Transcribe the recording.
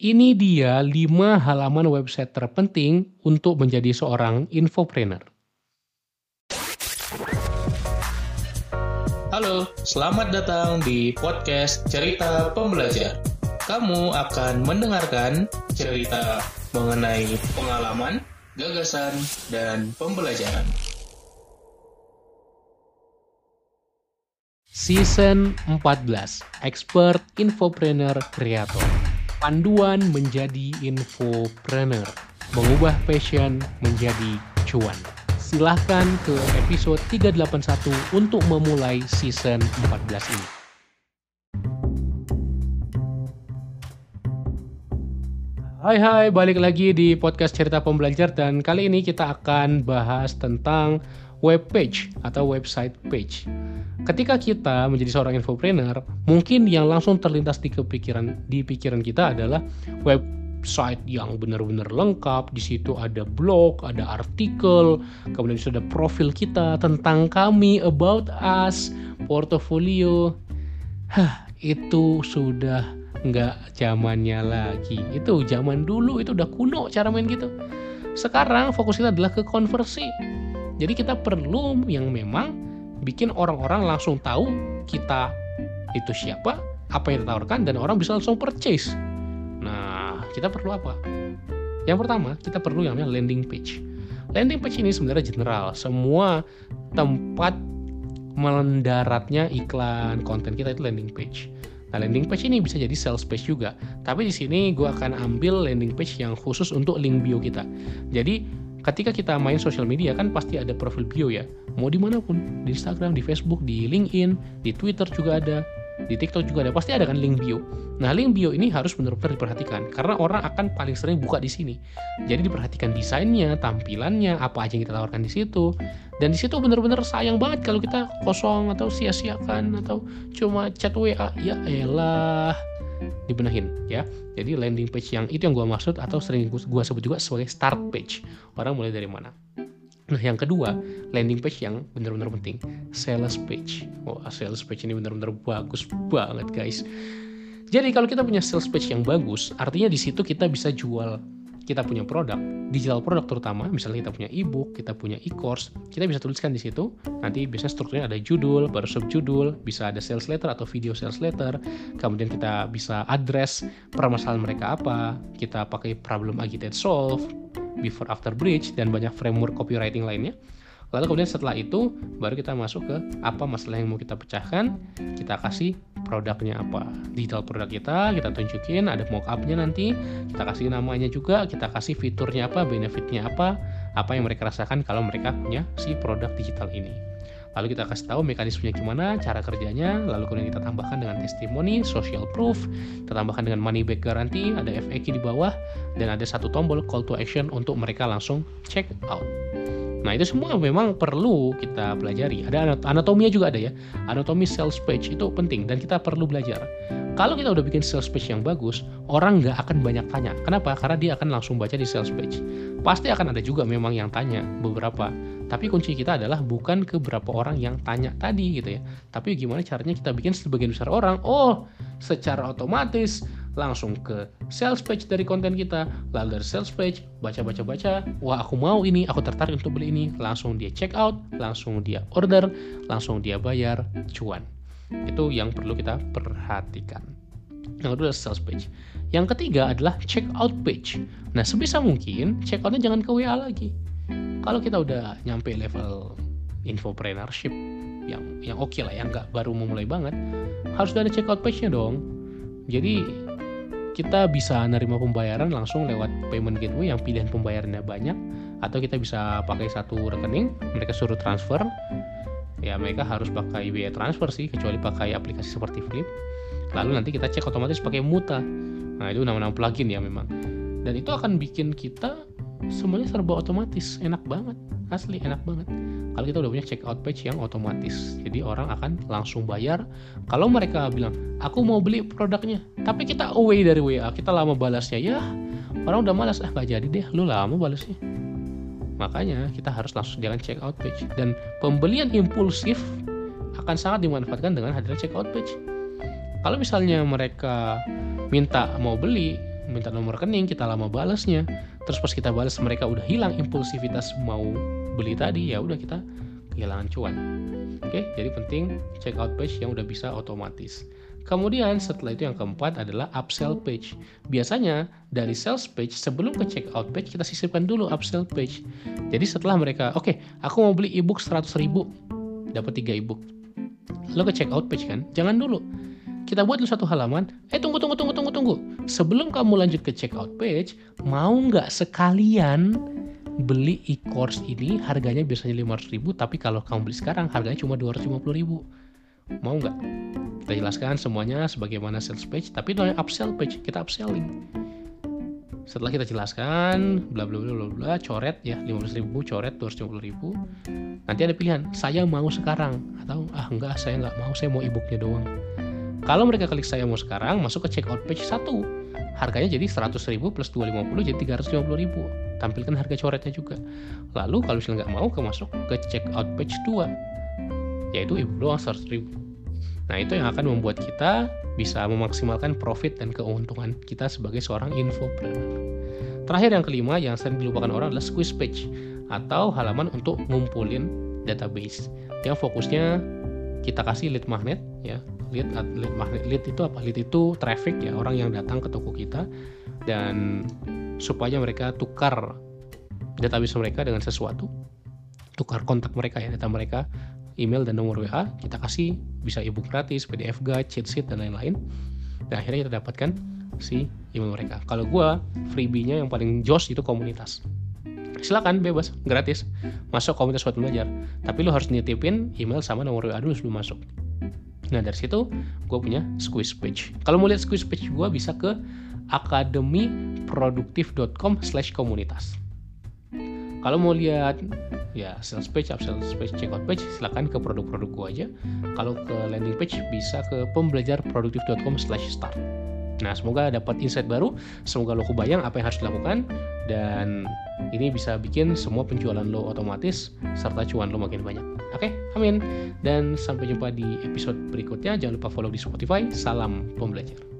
Ini dia 5 halaman website terpenting untuk menjadi seorang infopreneur. Halo, selamat datang di podcast Cerita Pembelajar. Kamu akan mendengarkan cerita mengenai pengalaman, gagasan, dan pembelajaran. Season 14, Expert Infopreneur Creator. Panduan menjadi infopreneur. Mengubah passion menjadi cuan. Silahkan ke episode 381 untuk memulai season 14 ini. Hai hai, balik lagi di podcast Cerita Pembelajar dan kali ini kita akan bahas tentang web page atau website page. Ketika kita menjadi seorang infopreneur, mungkin yang langsung terlintas di kepikiran di pikiran kita adalah website yang benar-benar lengkap. Di situ ada blog, ada artikel, kemudian sudah profil kita tentang kami, about us, portofolio. Hah, itu sudah nggak zamannya lagi. Itu zaman dulu itu udah kuno cara main gitu. Sekarang fokus kita adalah ke konversi. Jadi kita perlu yang memang bikin orang-orang langsung tahu kita itu siapa, apa yang ditawarkan dan orang bisa langsung purchase. Nah, kita perlu apa? Yang pertama, kita perlu yang namanya landing page. Landing page ini sebenarnya general, semua tempat mendaratnya iklan konten kita itu landing page. Nah, landing page ini bisa jadi sales page juga. Tapi di sini gue akan ambil landing page yang khusus untuk link bio kita. Jadi, ketika kita main sosial media kan pasti ada profil bio ya. Mau di mana pun, di Instagram, di Facebook, di LinkedIn, di Twitter juga ada di TikTok juga ada pasti ada kan link bio. Nah link bio ini harus benar-benar diperhatikan karena orang akan paling sering buka di sini. Jadi diperhatikan desainnya, tampilannya, apa aja yang kita tawarkan di situ. Dan di situ benar-benar sayang banget kalau kita kosong atau sia-siakan atau cuma chat WA ya elah dibenahin ya. Jadi landing page yang itu yang gue maksud atau sering gue sebut juga sebagai start page. Orang mulai dari mana? Nah, yang kedua, landing page yang benar-benar penting, sales page. Oh, sales page ini benar-benar bagus banget, guys. Jadi kalau kita punya sales page yang bagus, artinya di situ kita bisa jual kita punya produk, digital produk terutama, misalnya kita punya e-book, kita punya e-course, kita bisa tuliskan di situ. Nanti biasanya strukturnya ada judul, baru subjudul, bisa ada sales letter atau video sales letter. Kemudian kita bisa address permasalahan mereka apa, kita pakai problem agitate solve, before after bridge dan banyak framework copywriting lainnya. Lalu kemudian setelah itu baru kita masuk ke apa masalah yang mau kita pecahkan, kita kasih produknya apa. Digital produk kita, kita tunjukin ada mockupnya nanti, kita kasih namanya juga, kita kasih fiturnya apa, benefitnya apa, apa yang mereka rasakan kalau mereka punya si produk digital ini. Lalu kita kasih tahu mekanismenya gimana, cara kerjanya, lalu kemudian kita tambahkan dengan testimoni, social proof, kita tambahkan dengan money back guarantee, ada FAQ di bawah, dan ada satu tombol call to action untuk mereka langsung check out. Nah itu semua memang perlu kita pelajari. Ada anatominya juga ada ya. Anatomi sales page itu penting dan kita perlu belajar. Kalau kita udah bikin sales page yang bagus, orang nggak akan banyak tanya. Kenapa? Karena dia akan langsung baca di sales page. Pasti akan ada juga memang yang tanya beberapa. Tapi kunci kita adalah bukan ke berapa orang yang tanya tadi gitu ya. Tapi gimana caranya kita bikin sebagian besar orang, oh secara otomatis langsung ke sales page dari konten kita lalu dari sales page baca baca baca. Wah aku mau ini aku tertarik untuk beli ini. Langsung dia check out langsung dia order langsung dia bayar cuan. Itu yang perlu kita perhatikan. Yang kedua sales page. Yang ketiga adalah check out page. Nah sebisa mungkin check outnya jangan ke WA lagi. Kalau kita udah nyampe level infopreneurship yang yang oke okay lah yang nggak baru memulai banget harus ada check out page nya dong. Jadi kita bisa nerima pembayaran langsung lewat payment gateway yang pilihan pembayarannya banyak atau kita bisa pakai satu rekening mereka suruh transfer. Ya mereka harus pakai biaya transfer sih kecuali pakai aplikasi seperti Flip. Lalu nanti kita cek otomatis pakai Muta. Nah itu nama-nama plugin ya memang. Dan itu akan bikin kita semuanya serba otomatis. Enak banget. Asli enak banget kalau kita udah punya check out page yang otomatis jadi orang akan langsung bayar. Kalau mereka bilang aku mau beli produknya tapi kita away dari WA kita lama balasnya ya orang udah malas ah gak jadi deh lu lama balasnya. Makanya kita harus langsung jalan check out page dan pembelian impulsif akan sangat dimanfaatkan dengan hadirnya check out page. Kalau misalnya mereka minta mau beli minta nomor rekening kita lama balasnya. Terus pas kita balas mereka udah hilang impulsivitas mau beli tadi ya udah kita kehilangan cuan oke jadi penting check out page yang udah bisa otomatis Kemudian setelah itu yang keempat adalah upsell page. Biasanya dari sales page sebelum ke check out page kita sisipkan dulu upsell page. Jadi setelah mereka, oke, okay, aku mau beli ebook 100 ribu, dapat 3 ebook. Lo ke check out page kan? Jangan dulu. Kita buat dulu satu halaman. Eh tunggu tunggu tunggu tunggu tunggu. Sebelum kamu lanjut ke check out page, mau nggak sekalian beli e-course ini harganya biasanya 500 ribu tapi kalau kamu beli sekarang harganya cuma 250 ribu. Mau nggak? Kita jelaskan semuanya sebagaimana sales page tapi itu upsell page kita upselling. Setelah kita jelaskan bla bla bla bla bla coret ya 15 ribu coret 250 ribu. Nanti ada pilihan saya mau sekarang atau ah enggak saya nggak mau saya mau ebooknya doang kalau mereka klik saya mau sekarang masuk ke checkout page 1 harganya jadi 100 ribu plus 250 jadi 350 ribu. Tampilkan harga coretnya juga. Lalu kalau misalnya nggak mau ke masuk ke checkout page 2 yaitu ebook doang 100 ribu. Nah, itu yang akan membuat kita bisa memaksimalkan profit dan keuntungan kita sebagai seorang infopreneur. Terakhir yang kelima yang sering dilupakan orang adalah squeeze page atau halaman untuk ngumpulin database. Yang fokusnya kita kasih lead magnet ya lead lead magnet lead itu apa? Lead itu traffic ya orang yang datang ke toko kita dan supaya mereka tukar database mereka dengan sesuatu tukar kontak mereka ya data mereka email dan nomor WA kita kasih bisa ebook gratis PDF guide cheat sheet dan lain-lain. Dan akhirnya kita dapatkan si email mereka. Kalau gue freebie-nya yang paling jos itu komunitas. Silakan bebas gratis. Masuk komunitas buat belajar. Tapi lo harus nitipin email sama nomor WA dulu sebelum masuk nah dari situ gue punya squeeze page kalau mau lihat squeeze page gue bisa ke akademiproduktif.com slash komunitas kalau mau lihat ya sales page, upsell page, checkout page, silakan ke produk-produk gua aja. Kalau ke landing page bisa ke pembelajarproduktif.com/start. Nah, semoga dapat insight baru. Semoga lo kebayang apa yang harus dilakukan dan ini bisa bikin semua penjualan lo otomatis serta cuan lo makin banyak. Oke, amin. Dan sampai jumpa di episode berikutnya. Jangan lupa follow di Spotify. Salam pembelajar.